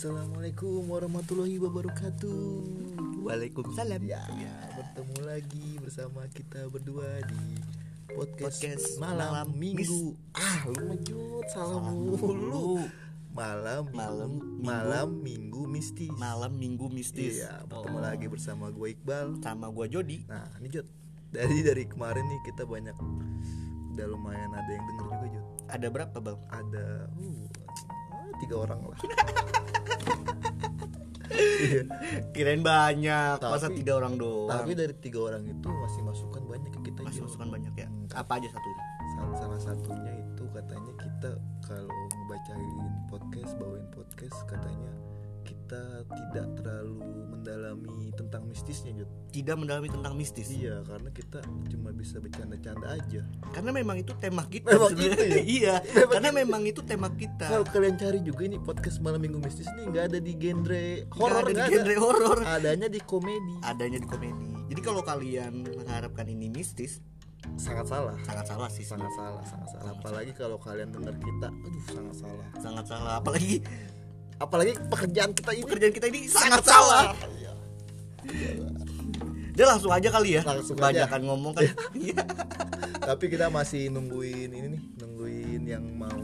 Assalamualaikum warahmatullahi wabarakatuh. Waalaikumsalam. Ya, bertemu lagi bersama kita berdua di podcast, Podcast malam, Malam minggu. Ah, lu mejut salah mulu. Malam Malam minggu, malam minggu mistis. Malam minggu mistis. Iya, bertemu Oh. lagi bersama gue Iqbal. sama gua Jody. Nah, ini Jod. Dari dari kemarin nih kita banyak udah lumayan ada yang denger juga Jod. Ada berapa, Bang? Ada uh, tiga orang lah. Iya. Kirain banyak. Masa Tapi- tiga orang doang? Tapi dari tiga orang itu masih masukan banyak ke kita masih masukan banyak ya. Hmm, Apa aja satunya? salah, salah satunya itu katanya kita kalau ngebacain podcast bawain podcast katanya kita tidak terlalu mendalami tentang mistisnya Jod. Tidak mendalami tentang mistis. Iya karena kita cuma bisa bercanda-canda aja. Karena memang itu tema kita. Memang gitu ya? iya. Memang Karena gitu. memang itu tema kita. Kalau kalian cari juga ini podcast malam minggu mistis ini nggak ada di genre horor ada di genre horor. Adanya di komedi. Adanya di komedi. Jadi kalau kalian mengharapkan ini mistis, Sangat salah. sangat salah sih. Sangat salah, sangat salah. Sangat Apalagi kalau kalian dengar kita, aduh sangat salah. Sangat salah. Apalagi Apalagi pekerjaan kita ini pekerjaan kita ini sangat salah. Iya. Udah langsung aja kali ya. Langsung aja. Kebanyakan ngomong kan. Iya. Tapi kita masih nungguin ini nih, nungguin yang mau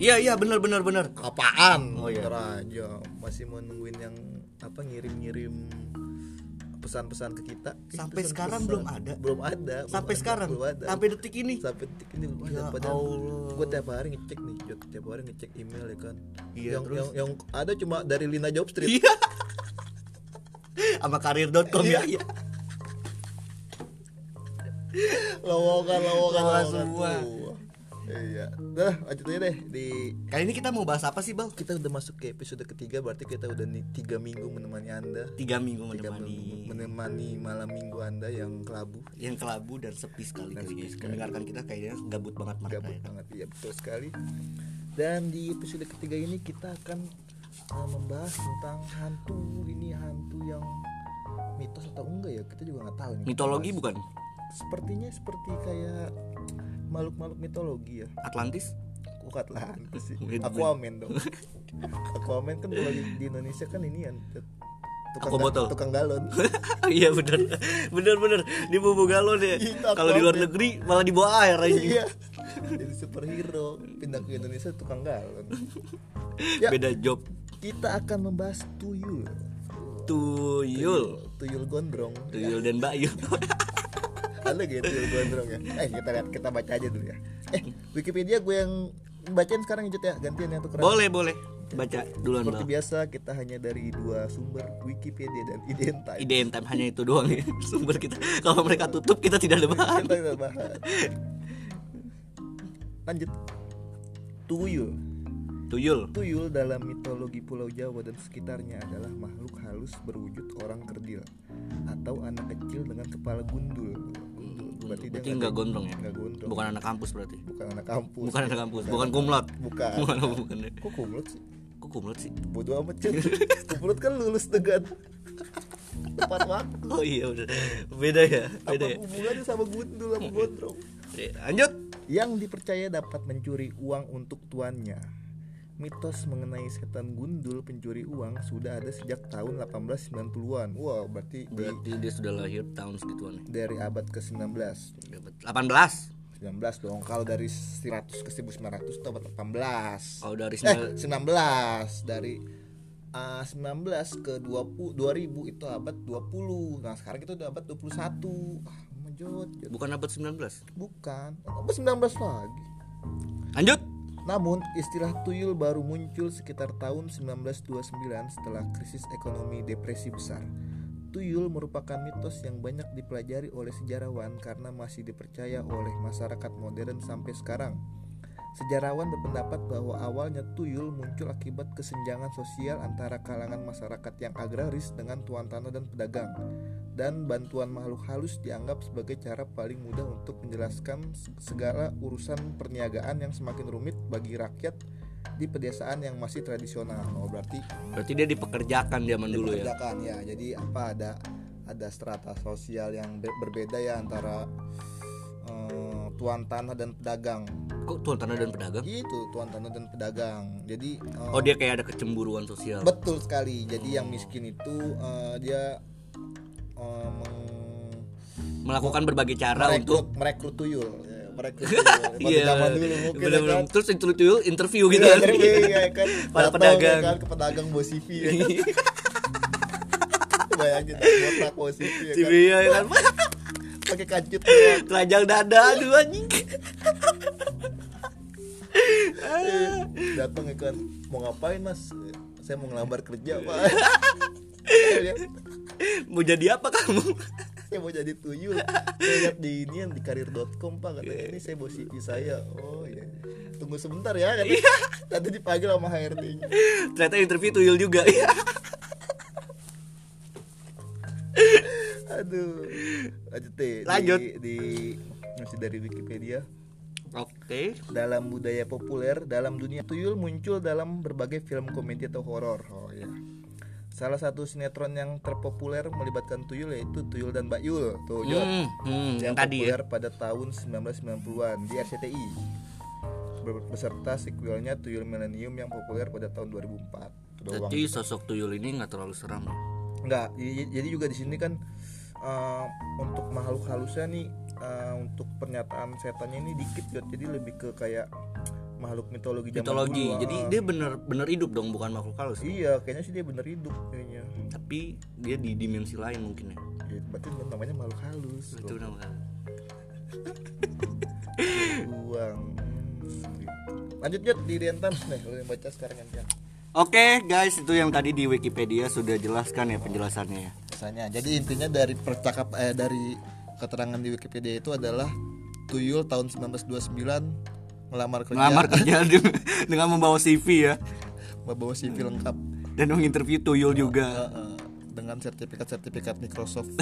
Iya iya benar benar benar. apaan? Oh, iya. Aja. Masih mau nungguin yang apa ngirim-ngirim pesan-pesan ke kita. Sampai pesan-pesan. sekarang belum ada. Belum ada. belum Sampai ada, sekarang belum ada. sampai detik ini. sampai detik ini belum ada Ya padahal Allah. gue tiap hari ngecek nih Jod. tiap hari ngecek email ya kan Iya, yang, terus? yang yang ada cuma dari Lina Job Street Iya. Sama karir.com ya. Iya. lowongan lowongan Lowongan lowongan semua. tuh. Iya. Nah lanjut aja deh di Kali ini kita mau bahas apa sih, Bang? kita udah masuk ke episode ketiga berarti kita udah nih tiga minggu menemani anda. Tiga minggu tiga menemani minggu menemani. malam minggu anda yang kelabu. Yang kelabu dan sepi sekali Dan sepi sekali. Mendengarkan kita kayaknya gabut banget mereka gabut ya. banget iya betul sekali. Dan di episode ketiga ini kita akan uh, membahas tentang hantu. Ini hantu yang mitos atau enggak ya? Kita juga nggak tahu nih. Mitologi bukan? sepertinya seperti kayak makhluk-makhluk mitologi ya Atlantis? bukan lah sih Wait, Aquaman dong Aquaman kan kalau di, di Indonesia kan ini kan tukang, ga- botol. tukang galon iya bener bener bener di bumbu galon ya. Iya, Kalau di luar negeri malah dibawa air aja. iya jadi superhero pindah ke Indonesia tukang galon ya Beda job. kita akan membahas tuyul Tuyul. tuyul gondrong Tuyul dan Bayu. ada gitu gondrong ya eh kita lihat kita baca aja dulu ya eh Wikipedia gue yang bacain sekarang Jut ya gantian yang tukeran boleh boleh. Baca duluan seperti Bang. biasa kita hanya dari dua sumber Wikipedia dan Identity IDN time hanya itu doang ya sumber kita. Kalau mereka tutup kita tidak ada bahan. kita tidak bahas lanjut tuyul Tuyul. tuyul dalam mitologi Pulau Jawa dan sekitarnya adalah makhluk halus berwujud orang kerdil atau anak kecil dengan kepala gundul gundul berarti dia Berarti nggak gondrong ya? nggak gondrong Bukan anak kampus berarti. bukan anak kampus Bukan anak kampus, bukan kumlot. bukan Bukan bukan. ya. kok kumlot sih Kok kumlot sih? bodoh amat Cil. kumlot kan lulus dengan tepat waktu Oh iya udah. Beda ya, apa beda ya. hubungannya sama gundul sama gondrong Lanjut. yang dipercaya dapat mencuri uang untuk tuannya. Mitos mengenai setan gundul pencuri uang sudah ada sejak tahun 1890-an. Wow, berarti di- Berarti dia sudah lahir tahun segituan dari abad ke-19. Dapat 18. 19 dong. Kalau dari 100 ke 1900 itu abad 18. Kalau dari Eh, sembilan- 19 dari ah, 19 ke 20 2000 itu abad 20. Nah, sekarang kita udah abad 21. Ah, menjot. Jot. bukan abad 19. Bukan. Abad 19 lagi. Lanjut. Namun, istilah tuyul baru muncul sekitar tahun 1929 setelah krisis ekonomi depresi besar. Tuyul merupakan mitos yang banyak dipelajari oleh sejarawan karena masih dipercaya oleh masyarakat modern sampai sekarang. Sejarawan berpendapat bahwa awalnya tuyul muncul akibat kesenjangan sosial antara kalangan masyarakat yang agraris dengan tuan tanah dan pedagang. Dan bantuan makhluk halus dianggap sebagai cara paling mudah untuk menjelaskan segala urusan perniagaan yang semakin rumit bagi rakyat di pedesaan yang masih tradisional. Oh, berarti Berarti dia dipekerjakan zaman dulu ya. dipekerjakan ya. Jadi apa ada ada strata sosial yang be- berbeda ya antara tuan tanah dan pedagang. Kok tuan tanah dan pedagang? Gitu, tuan tanah dan pedagang. Jadi eh, Oh dia kayak ada kecemburuan sosial. betul sekali. Jadi yang miskin itu eh, dia meng- Melakukan berbagai cara untuk merekrut merekrut tuyul. Ya, merekrut tuyul. Pada Iya. zaman dulu mungkin ya bener-bener. kan. Terus itu tuyul interview gitu Iya, kan. interview, ya kan. Para Datang, pedagang. ya kan, ke pedagang bawa CV ya kan. Bayangin botak bawa CV ya kan. ya kan. Pakai kancut. Telanjang dada aduh anjing. datang ya kan mau ngapain mas? Saya mau ngelamar kerja pak. Ya, Mau jadi apa kamu? saya mau jadi tuyul. Saya lihat di ini yang di karir.com pak katanya ini saya bawa CV saya. Oh iya. Tunggu sebentar ya katanya nanti dipanggil sama HRD nya Ternyata interview tuyul juga. Aduh lanjut deh Di- Lanjut. di, masih dari Wikipedia Oke. dalam budaya populer dalam dunia tuyul muncul dalam berbagai film komedi atau horor oh ya salah satu sinetron yang terpopuler melibatkan tuyul yaitu Tuyul dan Mbak Yul tuh Jod. Hmm, hmm, yang yang tadi ya. populer pada tahun 1990-an di RCTI beserta sequelnya Tuyul Millennium yang populer pada tahun 2004 Itu doang. Jadi sosok tuyul ini nggak terlalu seram. Enggak, jadi, jadi juga di sini kan eh, untuk makhluk halusnya nih eh, untuk pernyataan setannya ini dikit Jod. jadi lebih ke kayak makhluk mitologi zaman Mitologi. dulu, Jadi ah. dia bener bener hidup dong, bukan makhluk halus. iya kayaknya sih dia bener hidup kayaknya Tapi dia di dimensi lain mungkin ya. ya, berarti namanya makhluk halus Itu nama. uang lanjut Jod di Times nih lu yang baca sekarang kan Oke guys, itu yang tadi di Wikipedia sudah jelaskan ya penjelasannya ya. Misalnya, jadi intinya dari percakap eh, dari keterangan di Wikipedia itu adalah Tuyul tahun 1929 melamar kerja Ngelamar kerja dengan- membawa CV ya membawa CV lengkap dan menginterview tuyul juga. eh, eh, dengan sertifikat-sertifikat Microsoft.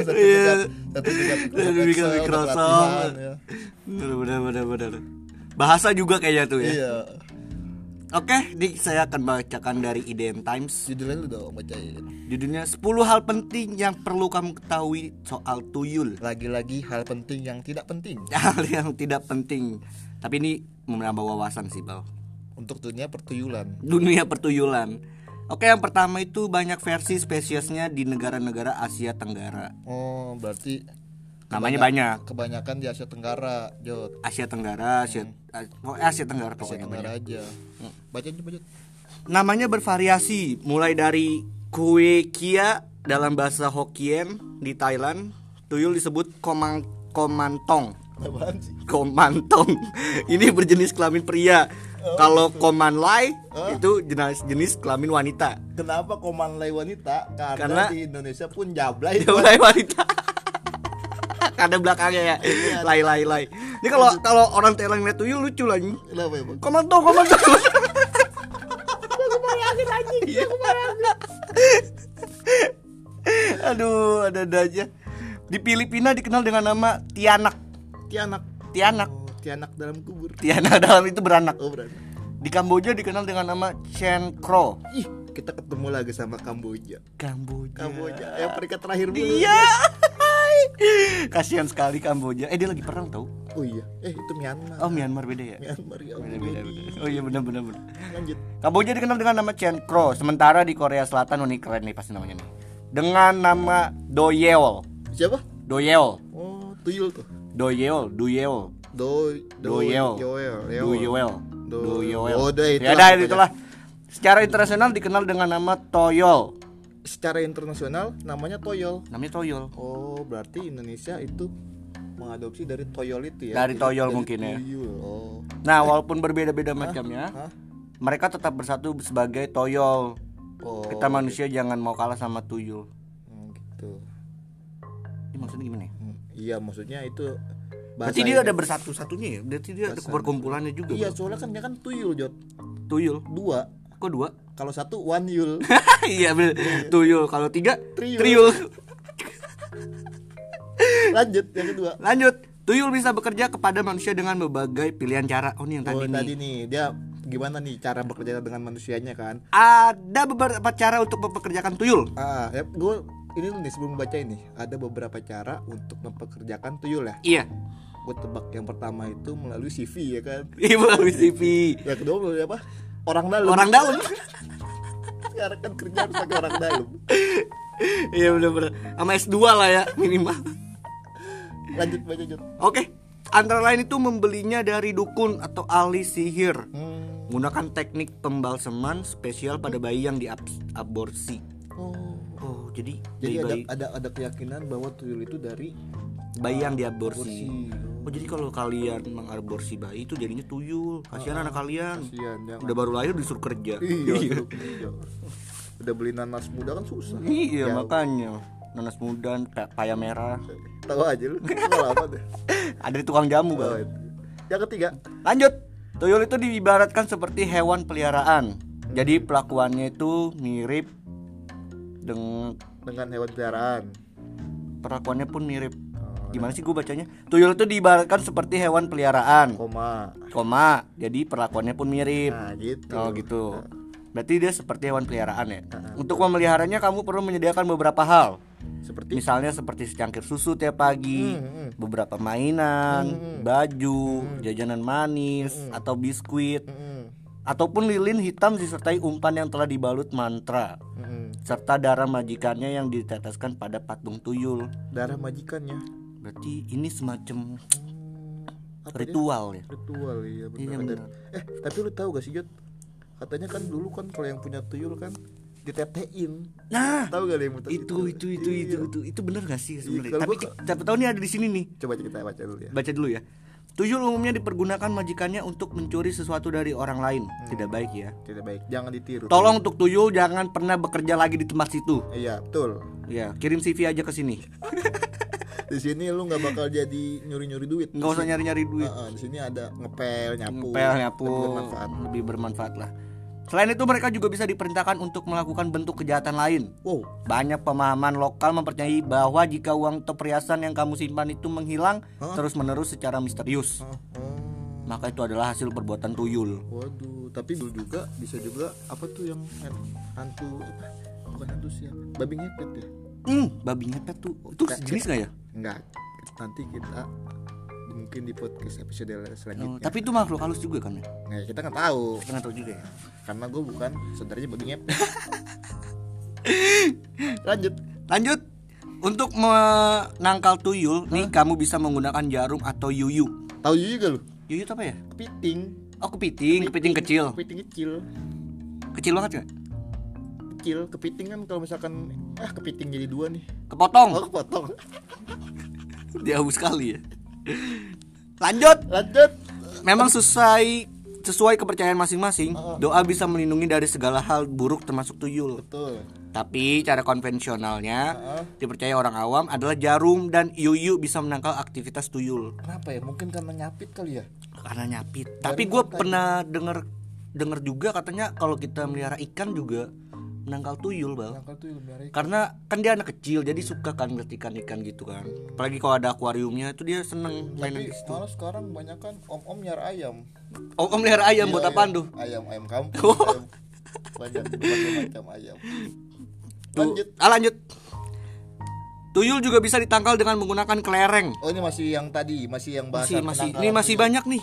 Sertifikat, sertifikat Sertifikat. Bahasa juga kayaknya tuh ya. Iya. Oke, di saya akan bacakan dari IDN Times. Judulnya lu dong bacain. Judulnya 10 hal penting yang perlu kamu ketahui soal tuyul. Lagi-lagi hal penting yang tidak penting Hal yang tidak penting. Tapi ini menambah wawasan sih, Bal. untuk dunia pertuyulan. Dunia pertuyulan. Oke, yang pertama itu banyak versi spesiesnya di negara-negara Asia Tenggara. Oh, berarti Namanya banyak. Kebanyakan di Asia Tenggara, Jod. Asia Tenggara, Asia oh, Asia Tenggara Asia Tenggara banyak. aja. Baca coba, Jod. Namanya bervariasi, mulai dari kue kia dalam bahasa Hokkien di Thailand, tuyul disebut komang komantong. Komantong. Ini berjenis kelamin pria. Kalau komanlai itu jenis jenis kelamin wanita. Kenapa komanlai wanita? Karena, Karena- di Indonesia pun jablay. Mulai wanita. Ada belakangnya ya. Lai lai lai. Ini kalau kalau orang Thailand lihat tuyul lucu lagi. Kenapa ya, Bang? Komantong, komantong. Iya, Aduh, ada-ada aja. Di Filipina dikenal dengan nama Tianak. Tianak. Tianak. Oh, Tianak dalam kubur. Tianak dalam itu beranak. Oh, berarti. Di Kamboja dikenal dengan nama Chen Kro. Ih, kita ketemu lagi sama Kamboja. Kamboja. Kamboja yang peringkat terakhir dulu. Iya. Kasihan sekali Kamboja. Eh dia lagi perang tau? Oh iya. Eh, itu Myanmar. Oh Myanmar beda ya. Myanmar ya. Beda, beda, beda. Oh iya benar benar benar. Lanjut. Kamboja dikenal dengan nama Chen Kro. Sementara di Korea Selatan, oh ini keren nih pasti namanya nih. Dengan nama Doyeol. Siapa? Doyeol. Oh, tuyul tuh. Doyeol, Doyeol. Do Doyeol. Doyeol. Doyeol. Do- Doyeol. Oh, Ya pokoknya. itulah. Secara internasional dikenal dengan nama Toyol. Secara internasional namanya Toyol. Namanya Toyol. Oh, berarti Indonesia itu mengadopsi dari Toyol itu ya. Dari Jadi Toyol dari mungkin ya. Oh. Nah, walaupun berbeda-beda macamnya, Hah? mereka tetap bersatu sebagai Toyol. Oh. Kita manusia jangan mau kalah sama tuyul. Hmm, gitu. Ini maksudnya gimana ya? Hmm, Iya, maksudnya itu Berarti dia ada bersatu-satunya ya? Berarti dia ada perkumpulannya juga. Iya, Bro. soalnya kan dia kan tuyul, Jot. Tuyul. Dua. Kok dua? Kalau satu one yul. iya bener. Tuyul. Kalau tiga Triul. triul. Lanjut yang kedua. Lanjut. Tuyul bisa bekerja kepada manusia dengan berbagai pilihan cara. Oh, ini yang Oh, tadi tadi nih. nih dia gimana nih cara bekerja dengan manusianya kan? Ada beberapa cara untuk mempekerjakan tuyul. Ah, ya, gue ini nih sebelum baca ini ada beberapa cara untuk mempekerjakan tuyul ya. Iya. Gue tebak yang pertama itu melalui CV ya kan. Iya melalui CV. Yang kedua melalui apa? Orang dalam. Orang dalam. Sekarang kan kerja harus pakai orang dalam. Iya benar-benar. Sama S2 lah ya minimal. Lanjut baca Jod. Oke. Antara lain itu membelinya dari dukun atau ahli sihir. Hmm. Menggunakan teknik pembalseman spesial pada bayi yang diaborsi. Oh. Oh, jadi, Jadi ada bayi, ada ada keyakinan bahwa tuyul itu dari bayi yang diaborsi. aborsi. Oh, jadi kalau kalian mengaborsi bayi itu jadinya tuyul. Kasihan anak kalian. Kasihan jangan. Udah baru lahir disuruh kerja. Iya, suruh kerja. Udah beli nanas muda kan susah. Iya, Ya, makanya. Nanas muda, pa- paya merah. Tahu aja lu. Apa deh. Ada di tukang jamu, Oh, Bang. itu. Yang ketiga, Lanjut. Tuyul itu diibaratkan seperti hewan peliharaan. Jadi pelakuannya itu mirip dengan dengan hewan peliharaan. perlakuannya pun mirip. Gimana sih gue bacanya? Tuyul itu diibaratkan seperti hewan peliharaan, koma. koma. Jadi perlakuannya pun mirip. Nah, gitu. Oh gitu. Berarti dia seperti hewan peliharaan ya. Untuk memeliharanya kamu perlu menyediakan beberapa hal. Seperti Misalnya seperti secangkir susu tiap pagi, Hmm, hmm. beberapa mainan, baju, jajanan manis atau biskuit, Mm-mm. ataupun lilin hitam disertai umpan yang telah dibalut mantra, Mm-mm. serta darah majikannya yang diteteskan pada patung tuyul. darah majikannya. Berarti ini semacam Apa ritual ya. Ritual iya benar. Iya, benar. Eh, tapi lu tahu gak sih, Jod? Katanya kan dulu kan kalau yang punya tuyul kan ditetein. Nah, Tahu gak yang itu itu itu itu itu itu bener gak sih sebenarnya? kalau Tapi gua- siapa tahu nih ada di sini nih. Coba kita baca dulu ya. Baca dulu ya. Tuyul umumnya dipergunakan majikannya untuk mencuri sesuatu dari orang lain. Tidak baik ya. Tidak baik, jangan ditiru. Tolong untuk tuyul jangan pernah bekerja lagi di tempat situ. Iya, betul. Ya, kirim CV aja ke sini. Di sini lu nggak bakal jadi nyuri-nyuri duit. Nggak usah nyari-nyari duit. Heeh, di sini ada ngepel, nyapu. Ngepel, nyapu, lebih bermanfaat. lebih bermanfaat lah. Selain itu mereka juga bisa diperintahkan untuk melakukan bentuk kejahatan lain. Wow, Banyak pemahaman lokal mempercayai bahwa jika uang atau perhiasan yang kamu simpan itu menghilang terus-menerus secara misterius, Oh, oh. maka itu adalah hasil perbuatan tuyul. Waduh, tapi dulu juga bisa juga apa tuh yang han- hantu apa? Bukan hantu sih, ya. babi ngepet ya? Hmm, babi ngepet tuh. Itu sejenis nggak ya? Enggak. Nanti kita mungkin di podcast episode Oh, selanjutnya. tapi itu makhluk halus juga kan ya? Nah, kita nggak tahu Kita nggak tahu juga ya. karena gue bukan saudaranya babi ngepet. Lanjut. Lanjut. Untuk menangkal tuyul, nih kamu bisa menggunakan jarum atau yuyu. Tahu juga lu? Yuyu itu apa ya? Kepiting. Oh, kepiting, kepiting kecil. Kepiting kecil. Kecil banget ya? Kecil, kepiting kan kalau misalkan ah kepiting jadi dua nih. Kepotong. Oh, kepotong. Jauh sekali ya. Lanjut. Lanjut. Memang sesuai sesuai kepercayaan masing-masing, doa bisa melindungi dari segala hal buruk termasuk tuyul. Betul. Tapi cara konvensionalnya dipercaya orang awam adalah jarum dan yuyu bisa menangkal aktivitas tuyul Kenapa ya? Mungkin karena nyapit kali ya. karena nyapit. Tapi gue pernah denger denger juga katanya kalau kita melihara ikan juga menangkal tuyul bang. Nangkal lebih hari. Karena kan dia anak kecil jadi suka kan ngeliat ikan-ikan gitu kan. Apalagi kalau ada akuariumnya itu dia seneng mainan Tapi di situ. malah sekarang banyak kan om-om nyar ayam. Oh, om melihara ayam buat Iya, apaan ayam. tuh? Ayam ayam kampung. Oh. ayam. Banyak berbagai macam ayam. Tuh, Lanjut. ah, lanjut. Tuyul juga bisa ditangkal dengan menggunakan kelereng. Oh ini masih yang tadi, masih yang bahasa Masih masih ini masih tuyul. banyak nih.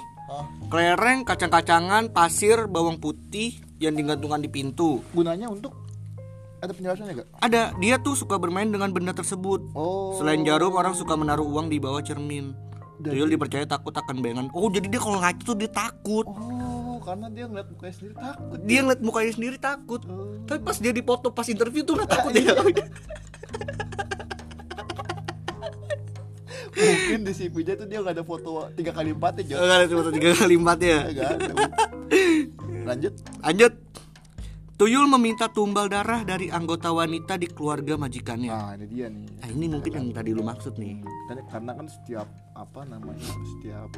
Kelereng, kacang-kacangan, pasir, bawang putih yang digantungkan di pintu. gunanya untuk ada penjelasannya gak? Ada, dia tuh suka bermain dengan benda tersebut. Oh. Selain jarum, orang suka menaruh uang di bawah cermin. Tuyul dipercaya takut akan bayangan. Oh, jadi dia kalau ngaca tuh dia takut. Oh, karena dia ngeliat mukanya sendiri takut. Dia ngeliat mukanya sendiri takut. Oh. Tapi pas dia dipoto pas interview tuh nggak takut ya. Mungkin di CV-nya tuh dia gak ada foto tiga kali empat ya. Enggak ada foto tiga kali empat ya. Nggak ada. Lanjut. Lanjut. Tuyul meminta tumbal darah dari anggota wanita di keluarga majikannya. Nah, ini dia nih. Nah, ini mungkin yang tadi lu maksud nih. Dan karena kan setiap apa namanya setiap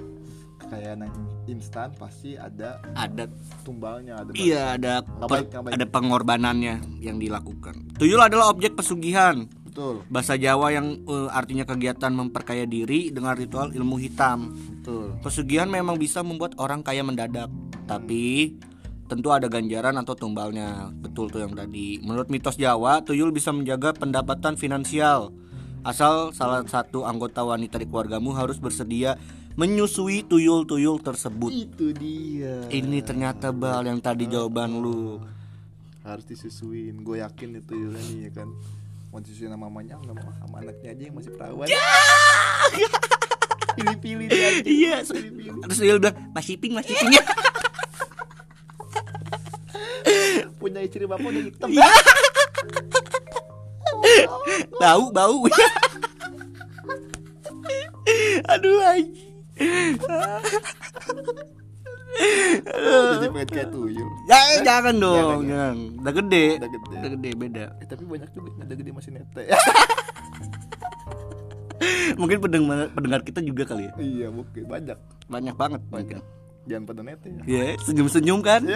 kekayaan instan pasti ada Ada tumbalnya ada iya ada per- ada pengorbanannya yang dilakukan. Tuyul adalah objek pesugihan. betul Bahasa Jawa yang eh, artinya kegiatan memperkaya diri dengan ritual ilmu hitam. betul Pesugihan memang bisa membuat orang kaya mendadak, tapi tentu ada ganjaran atau tumbalnya. Betul tuh yang tadi. Menurut mitos Jawa, tuyul bisa menjaga pendapatan finansial. Asal salah satu anggota wanita di keluargamu harus bersedia menyusui tuyul-tuyul tersebut. Itu dia. Ini ternyata bal yang tadi jawaban lu. Harus disusuin. Gue yakin itu Yula nih ya kan. Mau disusuin sama mamanya nggak mau sama anaknya aja yang masih perawan. Pilih-pilih dia. Iya. Terus tuyul bilang, "Masih pink, masih pink." Istri bapak udah hitam. Iya. bau, bau. Aduh anjing. Jadi pengen kayak tuyul. Ya, jangan dong, Jangan. Udah gede. Udah gede. Udah gede beda. Eh, tapi banyak juga yang ada gede masih nete. Mungkin pendengar pendengar kita juga kali ya. iya mungkin banyak. Banyak banget Banyak. Jangan pada nete ya. Ya, senyum-senyum kan?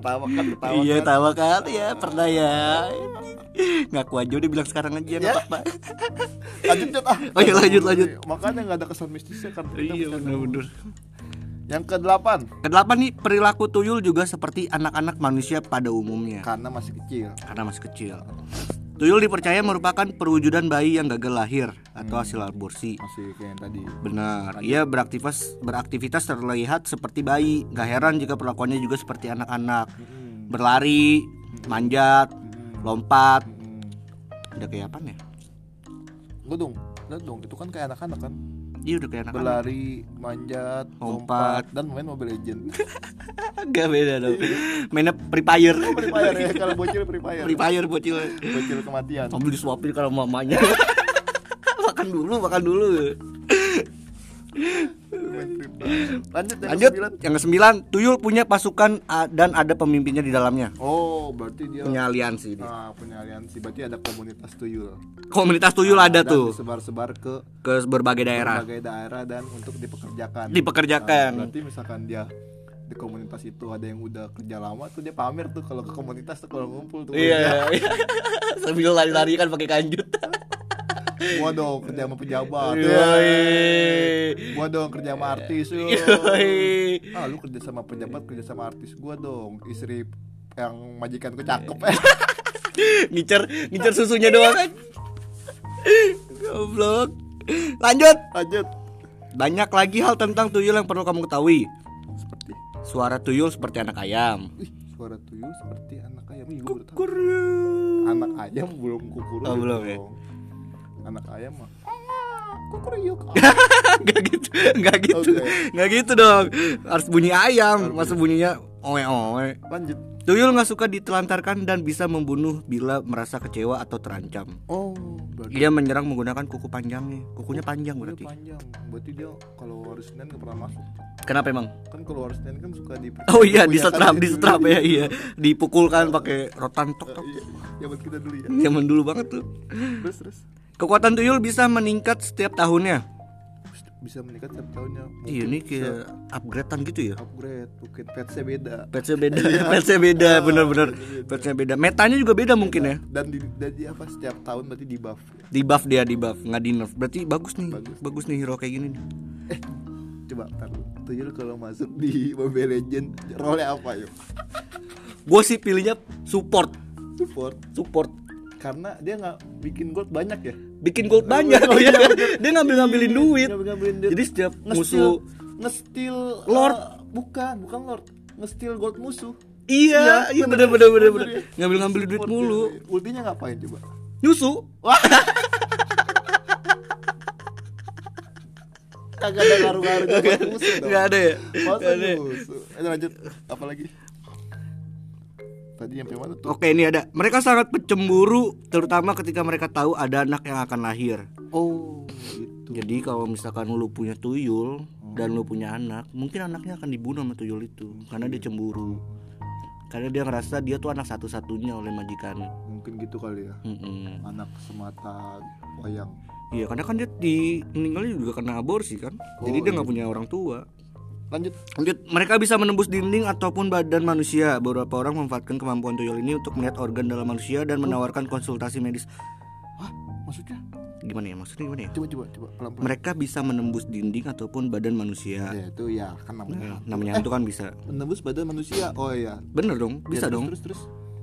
Ketawa kan ketawa. Iya, kan. tawa kan ya, pernah ya. Ngaku aja udah bilang sekarang aja nggak Ya. apa-apa. Lanjut Jod, ah. Oh, iya, lanjut, lanjut. Makanya nggak ada kesan mistisnya kan. Iya, bisa bener-bener. Yang kedelapan Kedelapan nih perilaku tuyul juga seperti anak-anak manusia pada umumnya karena masih kecil. karena masih kecil. Tuyul dipercaya merupakan perwujudan bayi yang gagal lahir atau hasil aborsi. Masih kayak yang tadi. Benar, ia beraktivitas beraktivitas terlihat seperti bayi. Gak heran jika perlakuannya juga seperti anak-anak. Hmm. Berlari, manjat, lompat. Hmm. Udah kayak apa? Gue dong, lihat dong, itu kan kayak anak-anak kan. Iya udah kayak. Berlari, manjat, Lompat. dan main Mobile Legend. Gak beda dong. Mainnya Free Fire. Free Fire ya, kalau bocil Free Fire. Free Fire bocil. Bocil kematian. Sambil disuapin kalau mamanya. makan dulu, makan dulu. Lanjut yang Lanjut, kesembilan. yang kesembilan, Tuyul punya pasukan dan ada pemimpinnya di dalamnya. Oh, berarti dia Punya aliansi dia. Nah, punya aliansi. Berarti ada komunitas tuyul. Komunitas Tuyul ada Dan tuh Disebar-sebar ke ke berbagai daerah. berbagai daerah dan untuk dipekerjakan. Dipekerjakan. Nah, berarti misalkan dia di komunitas itu ada yang udah kerja lama tuh dia pamer tuh kalau ke komunitas tuh kalau ngumpul tuh. Iya. iya. Sambil lari-lari kan pakai kanjut. Gua dong kerja sama pejabat. Gua dong kerja sama artis. Ah, lu kerja sama pejabat, kerja sama artis gua dong. Istri yang majikanku cakep. ngincer ngincer susunya doang kan. Goblok. Lanjut. Lanjut. Banyak lagi hal tentang tuyul yang perlu kamu ketahui. Seperti Suara tuyul seperti anak ayam. Suara tuyul seperti anak ayam. Kuryu. Anak ayam belum kukur. Oh, belum ya? Anak ayam mah. Kukuruyuk. Gak gitu, gak gitu, Oke. gak gitu dong. Harus bunyi ayam, masa bunyinya oe oe. Lanjut. Tuyul nggak suka ditelantarkan dan bisa membunuh bila merasa kecewa atau terancam. Oh, berarti Dia menyerang menggunakan kuku panjangnya. Kukunya panjang dia berarti. panjang. Berarti dia kalau hari Senin nggak pernah masuk. Kenapa emang? Kan kalau hari Senin kan suka di Oh iya, di Punya kan setrap, itu di dulu. setrap ya, iya. Dipukulkan pakai rotan tok tok. Iya, ya buat kita dulu ya. Zaman dulu banget tuh. Terus terus Kekuatan tuyul bisa meningkat setiap tahunnya. bisa meningkat setiap tahunnya. Mungkin Iya, ini kayak upgradean gitu ya. upgrade, mungkin petsnya beda. Patchnya beda, patchnya beda, bener-bener. Patchnya beda. Metanya juga beda mungkin ya. Dan di, dan di apa setiap tahun berarti di buff. Di buff dia, di buff, nggak di nerf. Berarti bagus nih, bagus, Bagus. nih hero kayak gini nih. Coba tar lu. Tuyul kalau masuk di Mobile Legend role apa yuk? Gue sih pilihnya support, Support support. karena dia nggak bikin gold banyak ya. Bikin gold banyak, Oh, iya, bener. dia ngambil ngambilin duit. Ngambil-ngambilin duit. Jadi setiap musuh nge-steal Lord. eh, bukan, bukan Lord. Nge-steal gold musuh. Iya, iya bener bener bener bener. Ngambil ngambil duit mulu. Ultinya ngapain coba? Nyusu. Kagak ada ngaruh-ngaruh. Nggak ada ya? Masa ada. musuh? Ayo lanjut. Apa lagi? Tadi sampai mana tuh? Oke ini ada. Mereka sangat pencemburu, terutama ketika mereka tahu ada anak yang akan lahir. Oh, gitu. Jadi kalau misalkan lu punya tuyul dan lu punya anak, mungkin anaknya akan dibunuh sama tuyul itu karena dia cemburu. Karena dia ngerasa dia tuh anak satu-satunya oleh majikan. Mungkin gitu kali ya. Mm-mm. Anak semata wayang. Iya, karena kan dia di meninggalnya juga karena aborsi kan. Jadi Oh, dia nggak punya orang tua. Lanjut. Lanjut, mereka bisa menembus dinding ataupun badan manusia. Beberapa orang memanfaatkan kemampuan tuyul ini untuk melihat organ dalam manusia dan menawarkan konsultasi medis. Hah, maksudnya? gimana ya maksudnya gimana ya Coba coba coba pelan-pelan. mereka bisa menembus dinding ataupun badan manusia Ya itu ya kan namanya. Nah, namanya hantu kan bisa Menembus badan manusia. Oh iya. bener dong bisa Ya, terus, dong Terus terus.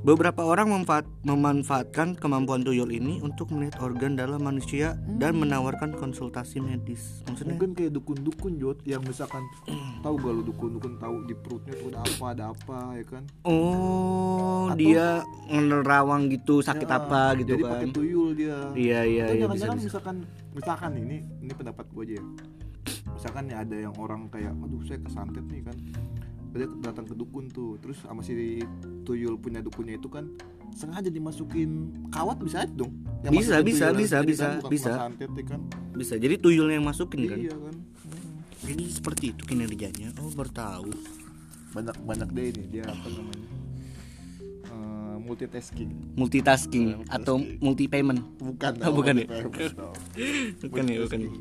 Beberapa orang memfaat- memanfaatkan kemampuan tuyul ini untuk melihat organ dalam manusia dan menawarkan konsultasi medis maksudnya Mungkin kayak dukun-dukun Jod yang misalkan tahu gak lu dukun-dukun tahu di perutnya tuh ada apa ada apa ya kan. oh Atau- dia ngerawang gitu sakit Ya, apa gitu Jadi kan pakai tuyul dia. iya iya iya bisa, jangan-jangan bisa. misalkan misalkan nih, ini ini pendapat gue aja ya. Misalkan nih ada yang orang kayak aduh saya kesantet nih kan. Dia datang ke dukun tuh, terus sama si tuyul punya dukunnya itu kan sengaja dimasukin kawat bisa aja dong. Yang Bisa, bisa, tuyul bisa, bisa, kan bisa. ya kan. bisa jadi tuyulnya yang masukin kan Iya kan. Hmm. jadi seperti itu kinerjanya oh baru tahu Banyak banyak deh ini dia apa namanya? Eh, multitasking. multitasking Multitasking. atau multi payment Bukan. Oh, bukan ya? Bukan. bukan ya bukan dia.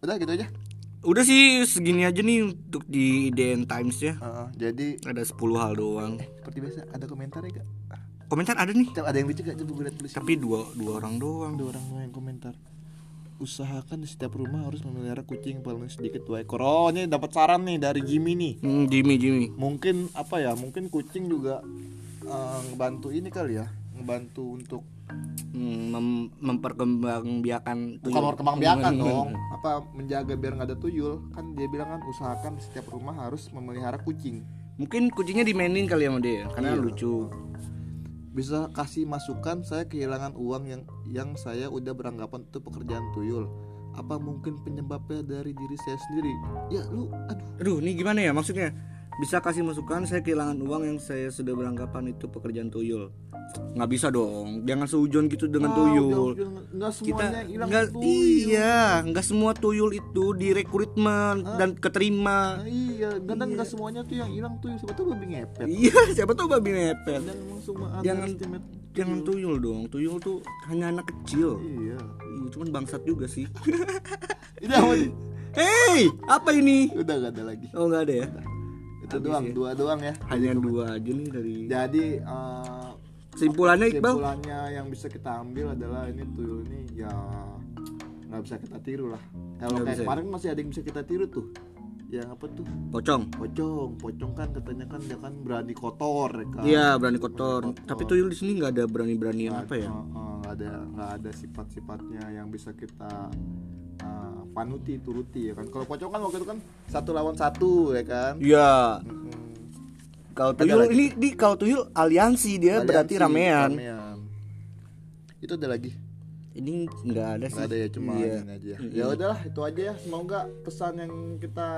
Udah gitu aja. Udah sih segini aja nih untuk di DN Times ya. Heeh, jadi ada 10 hal doang. Seperti biasa ada komentar ya kak? komentar ada nih. Coba ada yang lucu gak? Coba gue tulis tapi dua dua orang doang. Ada orang yang komentar. Usahakan di setiap rumah harus memelihara kucing paling sedikit dua ekor Oh ini dapat saran nih dari Jimmy nih. Hmm, Jimmy Jimmy. Mungkin apa ya? Mungkin kucing juga eh, Ngebantu ini kali ya. Ngebantu untuk hmm, mem- memperkembangbiakan Bukan berkembang-biakan Hmm. dong. Apa menjaga biar nggak ada tuyul? Kan dia bilang kan Usahakan setiap rumah harus memelihara kucing. Mungkin kucingnya dimainin kali sama dia karena Iya. lucu. Bisa kasih masukan saya kehilangan uang yang yang saya udah beranggapan itu pekerjaan tuyul. Apa mungkin penyebabnya dari diri saya sendiri? Ya lu aduh. Aduh ini gimana ya maksudnya bisa kasih masukan saya kehilangan uang yang saya sudah beranggapan itu pekerjaan tuyul. Nggak bisa dong. Jangan seujon gitu dengan Wow, tuyul. nggak kita semuanya hilang nggak tuyul. iya nggak semua tuyul itu direkrutmen dan keterima. Nah, iya dan nggak semuanya tuh yang hilang tuyul. Siapa tuh babi ngepet? Iya siapa tuh babi ngepet? Dan emang semua Jangan- underestimate jangan tuyul. dong. Tuyul tuh hanya anak kecil. Iya. Iya, cuman bangsat juga sih. Ini apa ini? udah gak ada lagi. Oh nggak ada ya? Itu doang ya. dua doang ya Hanya dua aja nih dari. jadi eh, Simpulannya Iqbal? kesimpulannya yang bisa kita ambil adalah ini tuyul ini ya nggak bisa kita tiru lah kalau kayak bisa ya? kemarin masih ada yang bisa kita tiru tuh yang apa tuh Pocong. pocong pocong kan katanya kan dia kan berani kotor ya kan Iya berani kotor. Kotor. Tapi tuyul di sini nggak ada berani-beranian Nggak- apa ya? nggak ada nggak ada sifat-sifatnya yang bisa kita panuti turuti ya kan kalau pocong kan waktu itu kan satu lawan satu ya kan Iya. Mm-mm. Kalau Ada tuyul lagi. ini di kalau tuyul aliansi dia berarti Aliansi, ramean. ramean. itu ada lagi Ini nggak ada sih. nggak ada ya cuma Iya. ini aja ya udahlah itu aja ya semoga pesan yang kita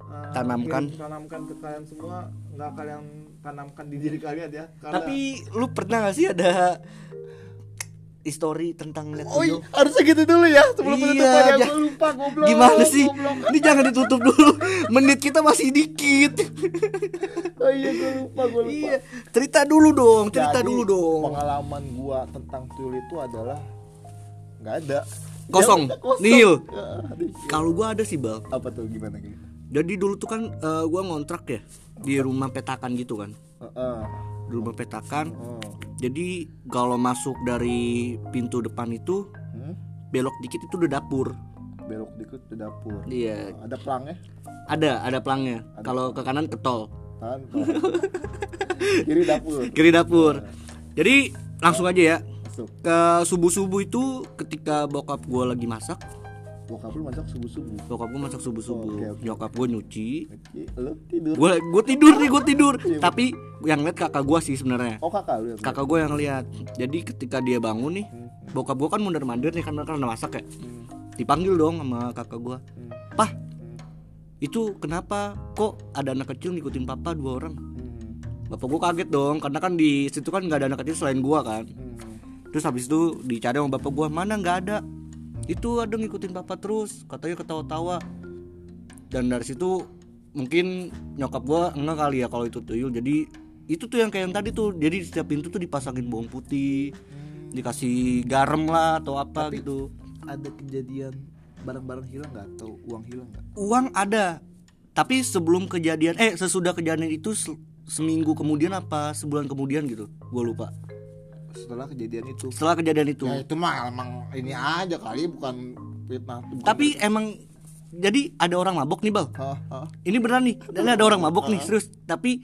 uh, Tanamkan. tanamkan ke kalian semua nggak kalian tanamkan di diri kalian ya karena Tapi lu pernah gak sih ada histori tentang lihat Oh iya, harusnya gitu dulu ya sebelum Iya, penutupan ya gue lupa goblok Gimana sih? goblok. Ini jangan ditutup dulu. Menit kita masih dikit. oh iya gue lupa gue lupa Iya, cerita dulu dong, cerita Jadi, dulu dong. pengalaman gua tentang tuyul itu adalah nggak ada Kosong, Ya, kosong. nihil. Ya. Kalau gua ada sih, Bal. apa tuh gimana gitu Jadi dulu tuh kan eh, gua ngontrak ya di rumah petakan gitu kan. Heeh. Di rumah petakan. Oh. Jadi kalau masuk dari pintu depan itu Hmm? belok dikit itu udah dapur. belok dikit ke dapur Iya, ada pelangnya ada ada pelangnya. Kalau ke kanan ke tol, kiri dapur kiri dapur. Jadi langsung aja ya. masuk Ke subuh-subuh itu ketika bokap gua lagi masak, bokap lu masak subuh subuh bokap gua masak subuh-subuh. Oke, oke. Nyokap gua nyuci, lu tidur. Gue gue tidur nih gue tidur. Iya, tapi yang lihat kakak gue sih sebenarnya. Oh kakak lu kakak gue yang lihat jadi ketika dia bangun nih Hmm, bokap gue kan mundur mandir nih karena karena masak ya. Hmm, dipanggil dong sama kakak gue hmm, pah hmm, itu kenapa? Kok ada anak kecil ngikutin papa dua orang? Hmm, bapak gue kaget dong karena kan di situ kan nggak ada anak kecil selain gue kan. Hmm. terus habis itu dicari sama bapak gue mana nggak ada itu ada ngikutin papa terus katanya ketawa-tawa. Dan dari situ mungkin nyokap gue enggak kali ya kalau itu tuyul. Jadi itu tuh yang kayak yang tadi tuh. Jadi di setiap pintu tuh dipasangin bawang putih dikasih garam lah atau apa Tapi- gitu. ada kejadian barang-barang hilang nggak? Atau uang hilang nggak? Uang ada. Tapi sebelum kejadian eh sesudah kejadian itu se- seminggu kemudian apa sebulan kemudian gitu. Gue lupa setelah kejadian itu. Setelah kejadian itu. Ya itu mah emang ini aja kali bukan fitnah. Bukan tapi emang jadi ada orang mabok nih bal. Ini beneran nih dan ada orang mabok nih serius. Tapi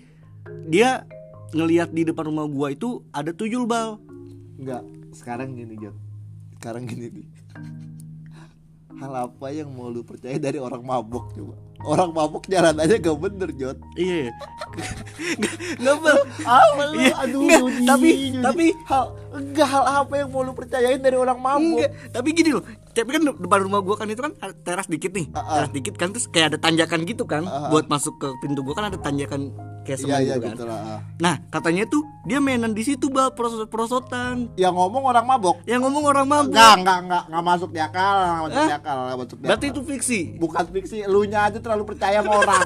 dia ngelihat di depan rumah gua itu ada tuyul bal. Enggak, sekarang gini Jod Sekarang gini nih Hal apa yang mau lu percaya dari orang mabok coba Orang mabok jalan aja gak bener Jod iya nggak bal Apa lu? Iya, Aduh enggak, Jody, tapi- tapi- hal Enggak hal apa yang mau lu percayain dari orang Enggak, tapi gini loh. Tapi kan depan rumah gua kan itu kan teras dikit nih. Ah, ah. Teras dikit kan terus kayak ada tanjakan gitu kan. Ah, ah. Buat masuk ke pintu gua kan ada tanjakan kayak Iya semua iya gitu kan. gitu lah ah. Nah, katanya tuh dia mainan di situ bal prosot-prosotan. Yang ngomong orang mabok Yang ngomong orang mabuk. Enggak, enggak, enggak, enggak masuk di akal, enggak masuk di akal, enggak masuk di Berarti akal. itu fiksi. bukan fiksi, lu nya aja terlalu percaya sama orang.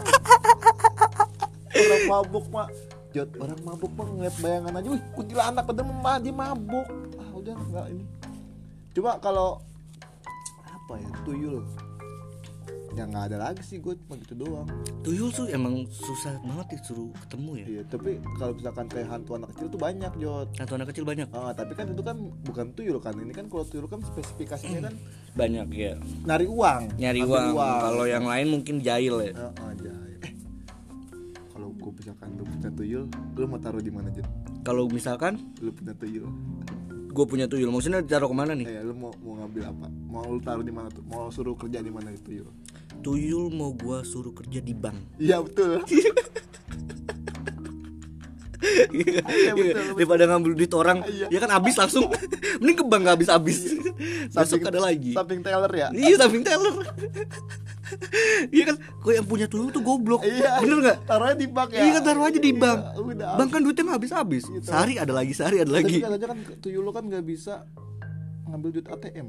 orang mabuk mah, Jod, orang mabuk mah ngeliat bayangan aja, wih kuntilanak padahal mah dia mabuk. Ah udah enggak ini. Coba kalau apa ya tuyul, ya nggak ada lagi sih gue cuma gitu doang. Tuyul tuh emang susah banget disuruh ketemu ya. Iya, tapi kalau misalkan kayak hantu anak kecil tuh banyak Jod. Atau anak kecil banyak. Ah, tapi kan itu kan bukan tuyul kan, ini kan kalau tuyul kan spesifikasinya kan Banyak ya. nari uang, Nyari ambil uang. Kalau yang lain mungkin jahil ya. Ah, aja. Eh, kalau gue misalkan lu punya tuyul, lu mau taruh di mana aja? Kalau misalkan Lu punya tuyul, gue punya tuyul, maksudnya ditaruh ke mana nih? eh lu mau mau ngambil apa? Mau lu taruh di mana tuh? Mau suruh kerja di mana itu tuyul? Tuyul mau gua suruh kerja di bank. Iya betul. Iya, betul, daripada ngambil duit orang Iya. ya kan habis langsung mending ke bank habis habis besok ada lagi Samping teller ya. iya samping teller iya kan kok yang punya tuyul tuh goblok Iya. bener nggak Taruhnya di bank ya. iya kan taruh aja di bank Iya, udah. bank kan duitnya nggak habis habis Gitu. sehari ada lagi sehari ada Tapi lagi katanya kan tuyul lu kan nggak bisa ngambil duit ATM.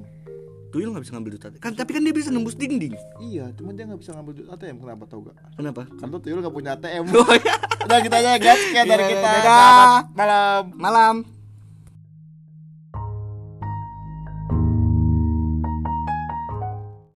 Tuyul nggak bisa ngambil duit kan tapi kan dia bisa nembus dinding Iya, cuma dia nggak bisa ngambil duit ATM. Kenapa tau gak? kenapa Karena tuyul nggak punya ATM. oh, iya. Udah kita aja guys, sekian dari Iya, kita. malam. malam